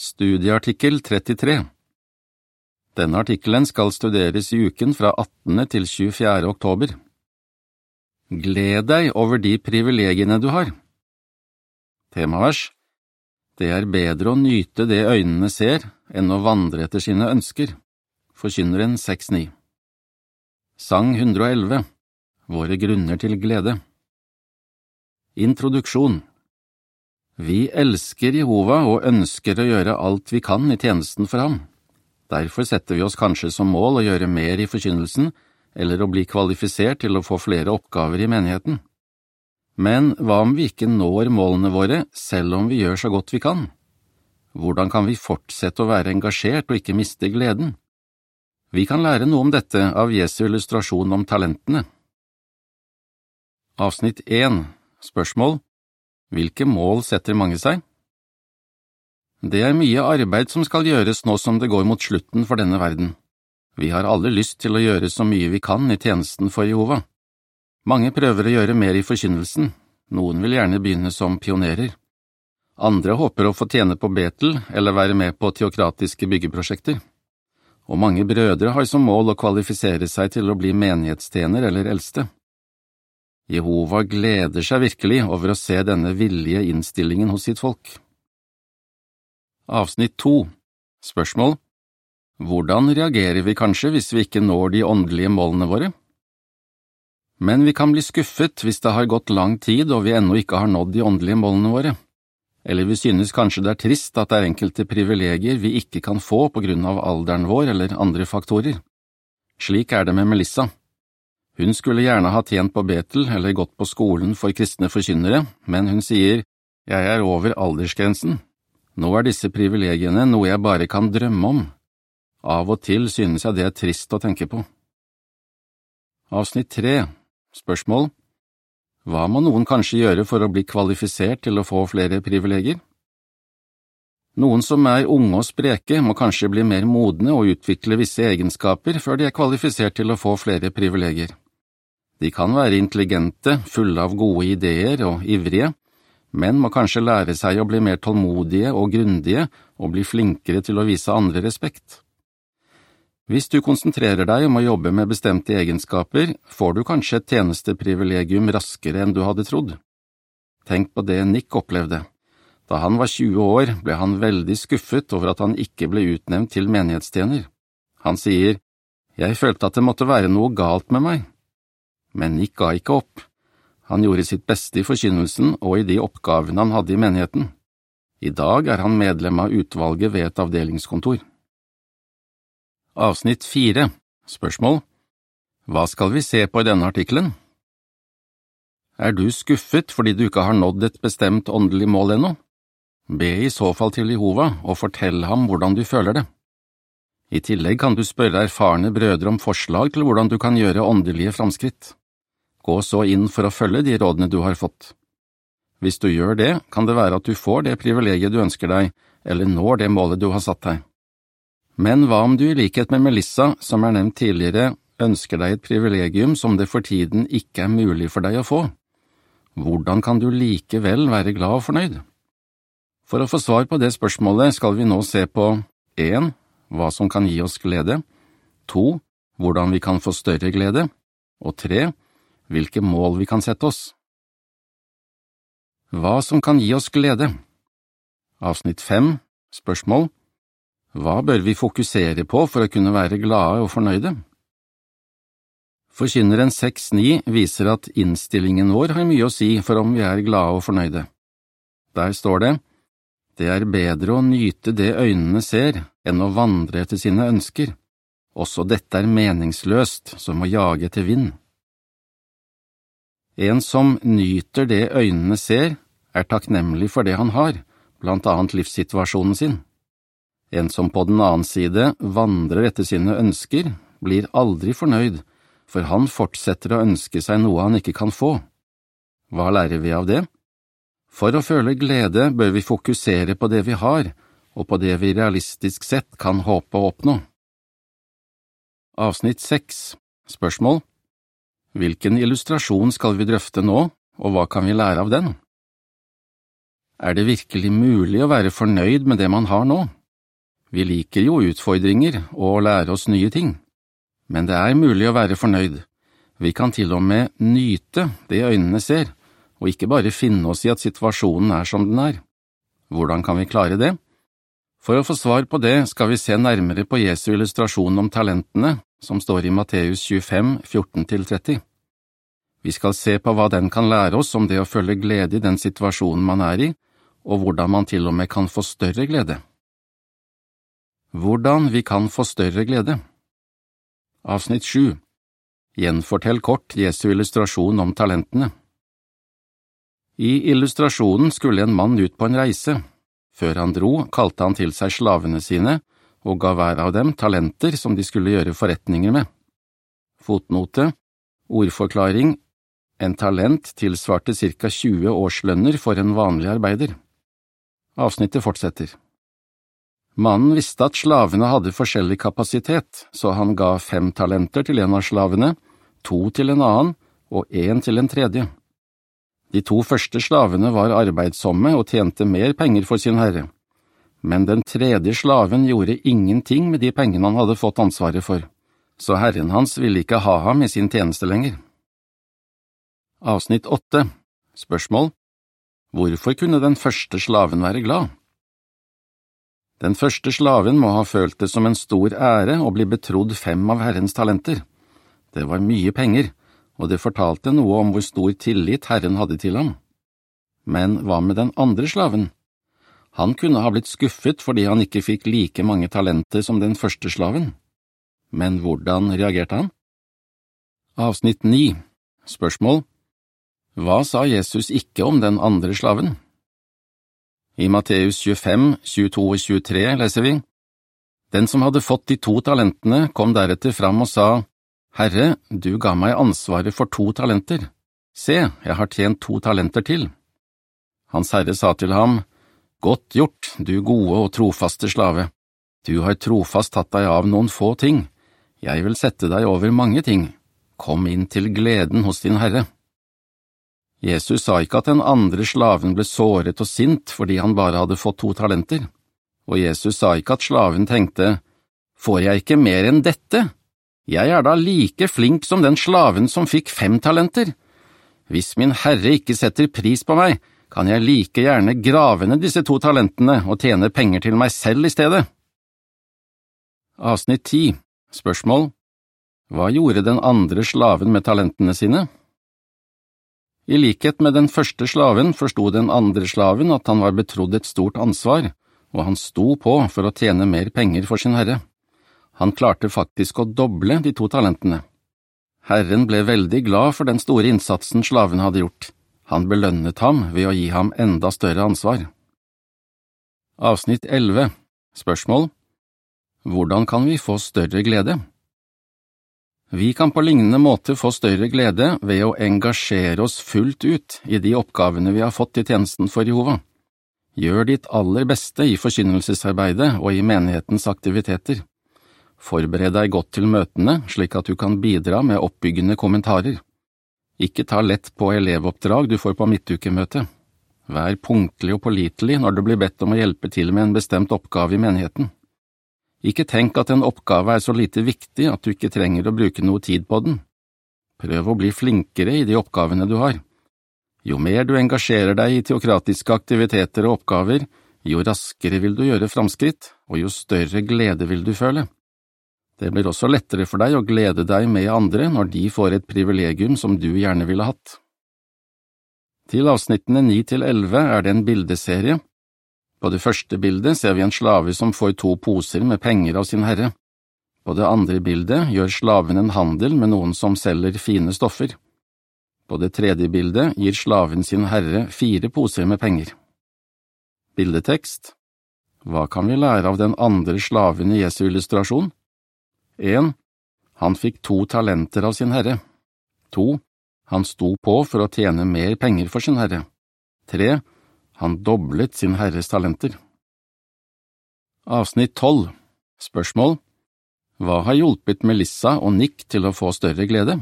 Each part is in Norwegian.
Studieartikkel 33 Denne artikkelen skal studeres i uken fra 18. til 24. oktober. Gled deg over de privilegiene du har. Temavers Det er bedre å nyte det øynene ser, enn å vandre etter sine ønsker. Forkynneren 6.9 Sang 111 Våre grunner til glede Introduksjon Vi elsker Jehova og ønsker å gjøre alt vi kan i tjenesten for ham. Derfor setter vi oss kanskje som mål å gjøre mer i forkynnelsen, eller å bli kvalifisert til å få flere oppgaver i menigheten. Men hva om vi ikke når målene våre selv om vi gjør så godt vi kan? Hvordan kan vi fortsette å være engasjert og ikke miste gleden? Vi kan lære noe om dette av Jesu illustrasjon om talentene. Avsnitt 1 Spørsmål Hvilke mål setter mange seg? Det er mye arbeid som skal gjøres nå som det går mot slutten for denne verden. Vi har alle lyst til å gjøre så mye vi kan i tjenesten for Jehova. Mange prøver å gjøre mer i forkynnelsen, noen vil gjerne begynne som pionerer. Andre håper å få tjene på Betel eller være med på teokratiske byggeprosjekter. Og mange brødre har som mål å kvalifisere seg til å bli menighetstjener eller eldste. Jehova gleder seg virkelig over å se denne villige innstillingen hos sitt folk. Avsnitt to Spørsmål Hvordan reagerer vi kanskje hvis vi ikke når de åndelige målene våre? Men vi kan bli skuffet hvis det har gått lang tid og vi ennå ikke har nådd de åndelige målene våre. Eller vi synes kanskje det er trist at det er enkelte privilegier vi ikke kan få på grunn av alderen vår eller andre faktorer. Slik er det med Melissa. Hun skulle gjerne ha tjent på Betel eller gått på skolen for kristne forkynnere, men hun sier jeg er over aldersgrensen. Nå er disse privilegiene noe jeg bare kan drømme om. Av og til synes jeg det er trist å tenke på. Avsnitt tre Spørsmål Hva må noen kanskje gjøre for å bli kvalifisert til å få flere privilegier? Noen som er unge og spreke, må kanskje bli mer modne og utvikle visse egenskaper før de er kvalifisert til å få flere privilegier. De kan være intelligente, fulle av gode ideer og ivrige, men må kanskje lære seg å bli mer tålmodige og grundige og bli flinkere til å vise andre respekt. Hvis du konsentrerer deg om å jobbe med bestemte egenskaper, får du kanskje et tjenesteprivilegium raskere enn du hadde trodd. Tenk på det Nick opplevde. Da han var 20 år, ble han veldig skuffet over at han ikke ble utnevnt til menighetstjener. Han sier, Jeg følte at det måtte være noe galt med meg. Men Nick ga ikke opp. Han gjorde sitt beste i forkynnelsen og i de oppgavene han hadde i menigheten. I dag er han medlem av utvalget ved et avdelingskontor. Avsnitt fire Spørsmål Hva skal vi se på i denne artikkelen? Er du skuffet fordi du ikke har nådd et bestemt åndelig mål ennå? Be i så fall til Jehova og fortell ham hvordan du føler det. I tillegg kan du spørre erfarne brødre om forslag til hvordan du kan gjøre åndelige framskritt. Gå så inn for å følge de rådene du har fått. Hvis du gjør det, kan det være at du får det privilegiet du ønsker deg, eller når det målet du har satt deg. Men hva om du i likhet med Melissa, som er nevnt tidligere, ønsker deg et privilegium som det for tiden ikke er mulig for deg å få? Hvordan kan du likevel være glad og fornøyd? For å få svar på det spørsmålet skal vi nå se på 1. Hva som kan gi oss glede, 2. Hvordan vi kan få større glede, og 3 hvilke mål vi kan sette oss. Hva som kan gi oss glede Avsnitt fem Spørsmål Hva bør vi fokusere på for å kunne være glade og fornøyde? Forkynneren 6.9 viser at innstillingen vår har mye å si for om vi er glade og fornøyde. Der står det, Det er bedre å nyte det øynene ser, enn å vandre etter sine ønsker. Også dette er meningsløst, som å jage etter vind. En som nyter det øynene ser, er takknemlig for det han har, blant annet livssituasjonen sin. En som på den annen side vandrer etter sine ønsker, blir aldri fornøyd, for han fortsetter å ønske seg noe han ikke kan få. Hva lærer vi av det? For å føle glede bør vi fokusere på det vi har, og på det vi realistisk sett kan håpe å oppnå. Avsnitt seks Spørsmål Hvilken illustrasjon skal vi drøfte nå, og hva kan vi lære av den? Er det virkelig mulig å være fornøyd med det man har nå? Vi liker jo utfordringer og å lære oss nye ting, men det er mulig å være fornøyd. Vi kan til og med nyte det øynene ser, og ikke bare finne oss i at situasjonen er som den er. Hvordan kan vi klare det? For å få svar på det skal vi se nærmere på Jesu illustrasjon om talentene, som står i Matteus 25, 14–30. Vi skal se på hva den kan lære oss om det å føle glede i den situasjonen man er i, og hvordan man til og med kan få større glede. Hvordan vi kan få større glede Avsnitt 7 Gjenfortell kort Jesu illustrasjon om talentene. I illustrasjonen skulle en mann ut på en reise. Før han dro, kalte han til seg slavene sine og ga hver av dem talenter som de skulle gjøre forretninger med. Fotnote Ordforklaring En talent tilsvarte ca 20 årslønner for en vanlig arbeider. Avsnittet fortsetter. Mannen visste at slavene hadde forskjellig kapasitet, så han ga fem talenter til en av slavene, to til en annen og én til en tredje. De to første slavene var arbeidsomme og tjente mer penger for sin herre men den tredje slaven gjorde ingenting med de pengene han hadde fått ansvaret for, så herren hans ville ikke ha ham i sin tjeneste lenger. Avsnitt åtte Spørsmål Hvorfor kunne den første slaven være glad? Den første slaven må ha følt det som en stor ære å bli betrodd fem av Herrens talenter. Det var mye penger, og det fortalte noe om hvor stor tillit Herren hadde til ham. Men hva med den andre slaven? Han kunne ha blitt skuffet fordi han ikke fikk like mange talenter som den første slaven. Men hvordan reagerte han? Avsnitt 9 Spørsmål Hva sa Jesus ikke om den andre slaven? I Matteus 25, 22 og 23 leser vi Den som hadde fått de to talentene, kom deretter fram og sa, Herre, du ga meg ansvaret for to talenter. Se, jeg har tjent to talenter til. Hans herre sa til ham, Godt gjort, du gode og trofaste slave. Du har trofast tatt deg av noen få ting. Jeg vil sette deg over mange ting. Kom inn til gleden hos din Herre. Jesus sa ikke at den andre slaven ble såret og sint fordi han bare hadde fått to talenter, og Jesus sa ikke at slaven tenkte, Får jeg ikke mer enn dette? Jeg er da like flink som den slaven som fikk fem talenter. Hvis min Herre ikke setter pris på meg, kan jeg like gjerne grave ned disse to talentene og tjene penger til meg selv i stedet. Avsnitt 10 Spørsmål Hva gjorde den andre slaven med talentene sine? I likhet med den første slaven forsto den andre slaven at han var betrodd et stort ansvar, og han sto på for å tjene mer penger for sin herre. Han klarte faktisk å doble de to talentene. Herren ble veldig glad for den store innsatsen slaven hadde gjort. Han belønnet ham ved å gi ham enda større ansvar. Avsnitt 11 Spørsmål Hvordan kan vi få større glede? Vi kan på lignende måte få større glede ved å engasjere oss fullt ut i de oppgavene vi har fått i tjenesten for Jehova. Gjør ditt aller beste i forkynnelsesarbeidet og i menighetens aktiviteter. Forbered deg godt til møtene slik at du kan bidra med oppbyggende kommentarer. Ikke ta lett på elevoppdrag du får på midtukemøtet. Vær punktlig og pålitelig når du blir bedt om å hjelpe til med en bestemt oppgave i menigheten. Ikke tenk at en oppgave er så lite viktig at du ikke trenger å bruke noe tid på den. Prøv å bli flinkere i de oppgavene du har. Jo mer du engasjerer deg i teokratiske aktiviteter og oppgaver, jo raskere vil du gjøre framskritt, og jo større glede vil du føle. Det blir også lettere for deg å glede deg med andre når de får et privilegium som du gjerne ville hatt. Til avsnittene ni til elleve er det en bildeserie. På det første bildet ser vi en slave som får to poser med penger av sin herre. På det andre bildet gjør slaven en handel med noen som selger fine stoffer. På det tredje bildet gir slaven sin herre fire poser med penger. Bildetekst Hva kan vi lære av den andre slaven i Jesu illustrasjon? 1. Han fikk to talenter av sin herre. 2. Han sto på for å tjene mer penger for sin herre. 3. Han doblet sin herres talenter. Avsnitt 12 Spørsmål Hva har hjulpet Melissa og Nick til å få større glede?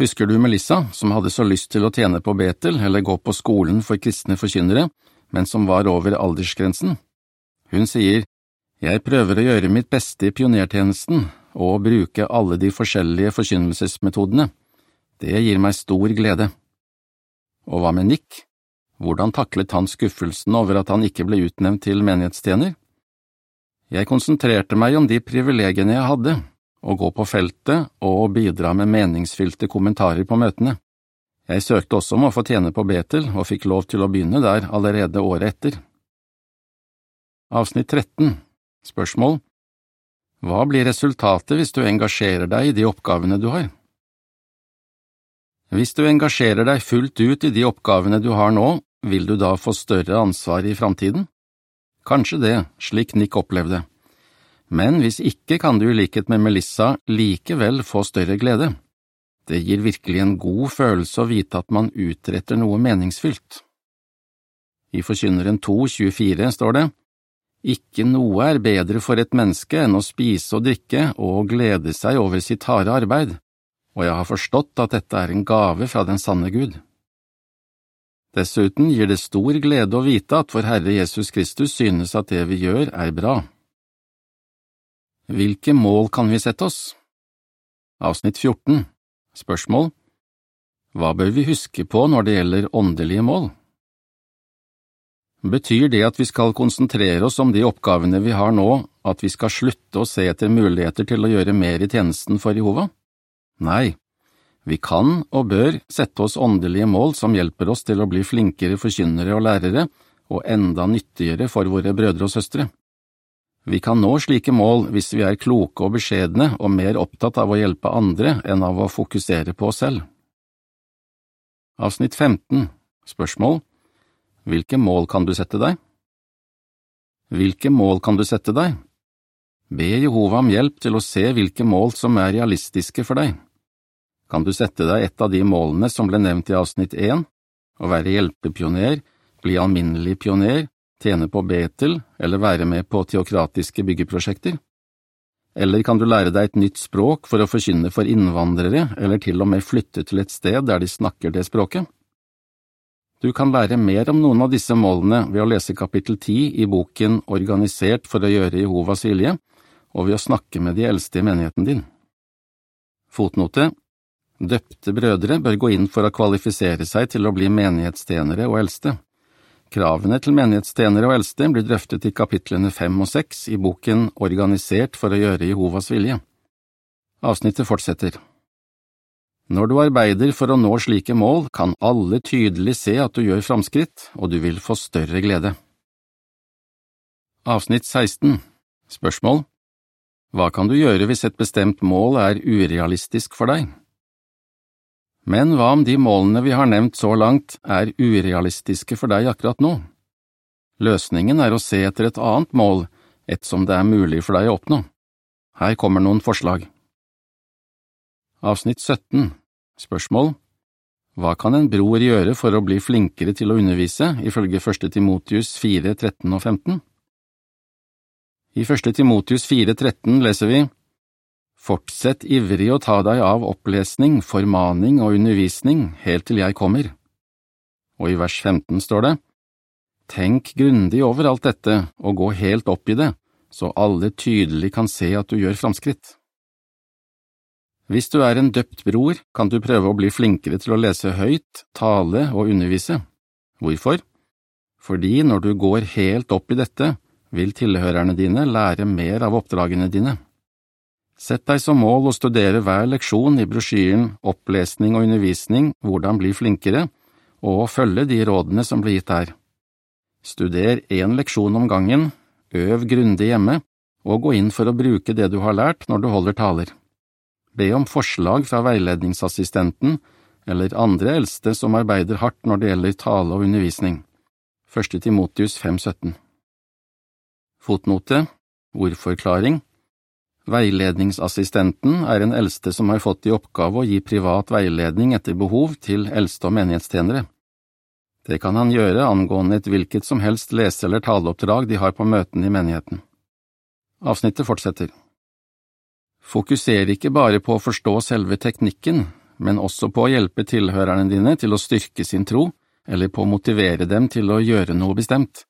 Husker du Melissa, som hadde så lyst til å tjene på Betel eller gå på skolen for kristne forkynnere, men som var over aldersgrensen? Hun sier, Jeg prøver å gjøre mitt beste i pionertjenesten og bruke alle de forskjellige forkynnelsesmetodene. Det gir meg stor glede. Og hva med Nick? Hvordan taklet han skuffelsen over at han ikke ble utnevnt til menighetstjener? Jeg konsentrerte meg om de privilegiene jeg hadde, å gå på feltet og bidra med meningsfylte kommentarer på møtene. Jeg søkte også om å få tjene på Betel og fikk lov til å begynne der allerede året etter. Avsnitt 13 Spørsmål Hva blir resultatet hvis du engasjerer deg i de oppgavene du har? Hvis du engasjerer deg fullt ut i de oppgavene du har nå, vil du da få større ansvar i framtiden? Kanskje det, slik Nick opplevde men hvis ikke kan du i likhet med Melissa likevel få større glede. Det gir virkelig en god følelse å vite at man utretter noe meningsfylt. I Forkynneren 2,24 står det, Ikke noe er bedre for et menneske enn å spise og drikke og glede seg over sitt harde arbeid, og jeg har forstått at dette er en gave fra den sanne Gud. Dessuten gir det stor glede å vite at vår Herre Jesus Kristus synes at det vi gjør, er bra. Hvilke mål kan vi sette oss? Avsnitt 14 Spørsmål Hva bør vi huske på når det gjelder åndelige mål? Betyr det at vi skal konsentrere oss om de oppgavene vi har nå, at vi skal slutte å se etter muligheter til å gjøre mer i tjenesten for Jehova? Nei, vi kan og bør sette oss åndelige mål som hjelper oss til å bli flinkere forkynnere og lærere, og enda nyttigere for våre brødre og søstre. Vi kan nå slike mål hvis vi er kloke og beskjedne og mer opptatt av å hjelpe andre enn av å fokusere på oss selv. Avsnitt 15 Spørsmål Hvilke mål kan du sette deg? Hvilke mål kan du sette deg? Be Jehova om hjelp til å se hvilke mål som er realistiske for deg. Kan du sette deg et av de målene som ble nevnt i avsnitt 1, å være hjelpepioner, bli alminnelig pioner, tjene på Betel eller være med på teokratiske byggeprosjekter? Eller kan du lære deg et nytt språk for å forkynne for innvandrere, eller til og med flytte til et sted der de snakker det språket? Du kan lære mer om noen av disse målene ved å lese kapittel ti i boken Organisert for å gjøre Jehovas vilje, og ved å snakke med de eldste i menigheten din. Fotnote Døpte brødre bør gå inn for å kvalifisere seg til å bli menighetstjenere og eldste. Kravene til menighetstjenere og eldste blir drøftet i kapitlene fem og seks i boken Organisert for å gjøre Jehovas vilje. Avsnittet fortsetter. Når du arbeider for å nå slike mål, kan alle tydelig se at du gjør framskritt, og du vil få større glede. Avsnitt 16 Spørsmål Hva kan du gjøre hvis et bestemt mål er urealistisk for deg? Men hva om de målene vi har nevnt så langt er urealistiske for deg akkurat nå? Løsningen er å se etter et annet mål, et som det er mulig for deg å oppnå. Her kommer noen forslag. Avsnitt 17 Spørsmål Hva kan en bror gjøre for å bli flinkere til å undervise, ifølge 1. Timotius 4, 13 og 15? I 1. Timotius 4, 13 leser vi Fortsett ivrig å ta deg av opplesning, formaning og undervisning helt til jeg kommer. Og i vers 15 står det, Tenk grundig over alt dette og gå helt opp i det, så alle tydelig kan se at du gjør framskritt. Hvis du er en døpt bror, kan du prøve å bli flinkere til å lese høyt, tale og undervise. Hvorfor? Fordi når du går helt opp i dette, vil tilhørerne dine lære mer av oppdragene dine. Sett deg som mål å studere hver leksjon i brosjyren Opplesning og undervisning – hvordan bli flinkere, og følge de rådene som blir gitt der. Studer én leksjon om gangen, øv grundig hjemme, og gå inn for å bruke det du har lært når du holder taler. Be om forslag fra veiledningsassistenten eller andre eldste som arbeider hardt når det gjelder tale og undervisning. 1. Timotius 5,17 Fotnote Ordforklaring Veiledningsassistenten er en eldste som har fått i oppgave å gi privat veiledning etter behov til eldste og menighetstjenere. Det kan han gjøre angående et hvilket som helst lese- eller taleoppdrag de har på møtene i menigheten. Avsnittet fortsetter. Fokuser ikke bare på å forstå selve teknikken, men også på å hjelpe tilhørerne dine til å styrke sin tro, eller på å motivere dem til å gjøre noe bestemt.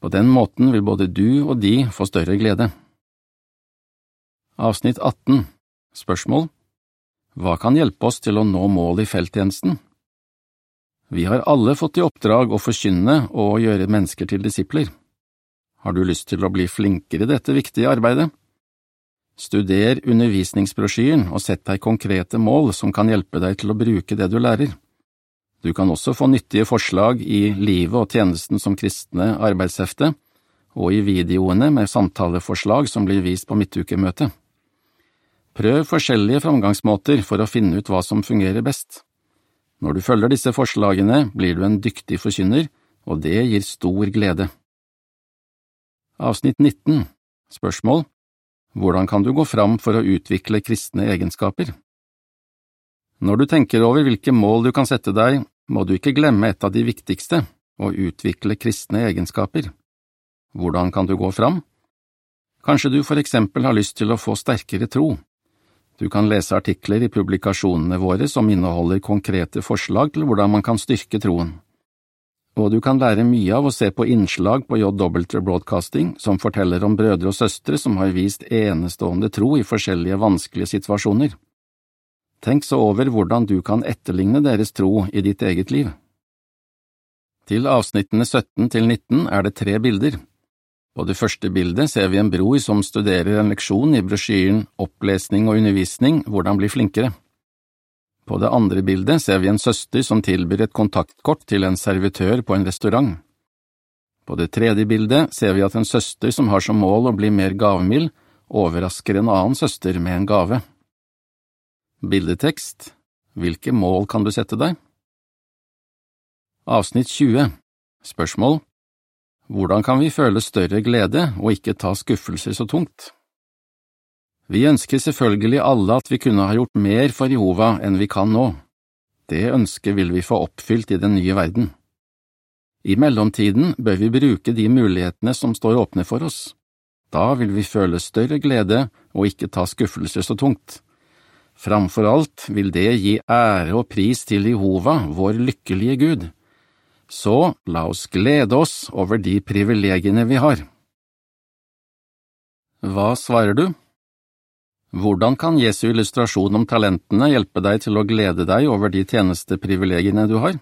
På den måten vil både du og de få større glede. Avsnitt 18 Spørsmål Hva kan hjelpe oss til å nå målet i felttjenesten? Vi har alle fått i oppdrag å forkynne og gjøre mennesker til disipler. Har du lyst til å bli flinkere i dette viktige arbeidet? Studer undervisningsbrosjyren og sett deg konkrete mål som kan hjelpe deg til å bruke det du lærer. Du kan også få nyttige forslag i Livet og tjenesten som kristne arbeidshefte og i videoene med samtaleforslag som blir vist på midtukemøtet. Prøv forskjellige framgangsmåter for å finne ut hva som fungerer best. Når du følger disse forslagene, blir du en dyktig forkynner, og det gir stor glede. Avsnitt 19 Spørsmål hvordan kan du gå fram for å utvikle kristne egenskaper? Når du tenker over hvilke mål du kan sette deg, må du ikke glemme et av de viktigste, å utvikle kristne egenskaper. Hvordan kan du gå fram? Kanskje du for eksempel har lyst til å få sterkere tro. Du kan lese artikler i publikasjonene våre som inneholder konkrete forslag til hvordan man kan styrke troen og du kan lære mye av å se på innslag på JW Broadcasting som forteller om brødre og søstre som har vist enestående tro i forskjellige vanskelige situasjoner. Tenk så over hvordan du kan etterligne deres tro i ditt eget liv. Til avsnittene 17 til 19 er det tre bilder. På det første bildet ser vi en bror som studerer en leksjon i brosjyren Opplesning og undervisning – hvordan bli flinkere. På det andre bildet ser vi en søster som tilbyr et kontaktkort til en servitør på en restaurant. På det tredje bildet ser vi at en søster som har som mål å bli mer gavmild, overrasker en annen søster med en gave. Bildetekst Hvilke mål kan du sette deg? Avsnitt 20 Spørsmål Hvordan kan vi føle større glede og ikke ta skuffelser så tungt? Vi ønsker selvfølgelig alle at vi kunne ha gjort mer for Jehova enn vi kan nå. Det ønsket vil vi få oppfylt i den nye verden. I mellomtiden bør vi bruke de mulighetene som står åpne for oss. Da vil vi føle større glede og ikke ta skuffelser så tungt. Framfor alt vil det gi ære og pris til Jehova, vår lykkelige Gud. Så la oss glede oss over de privilegiene vi har. Hva svarer du? Hvordan kan Jesu illustrasjon om talentene hjelpe deg til å glede deg over de tjenesteprivilegiene du har?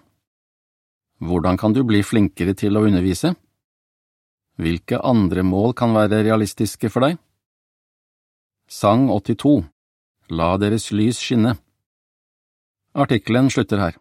Hvordan kan du bli flinkere til å undervise? Hvilke andre mål kan være realistiske for deg? Sang 82 La deres lys skinne Artikkelen slutter her.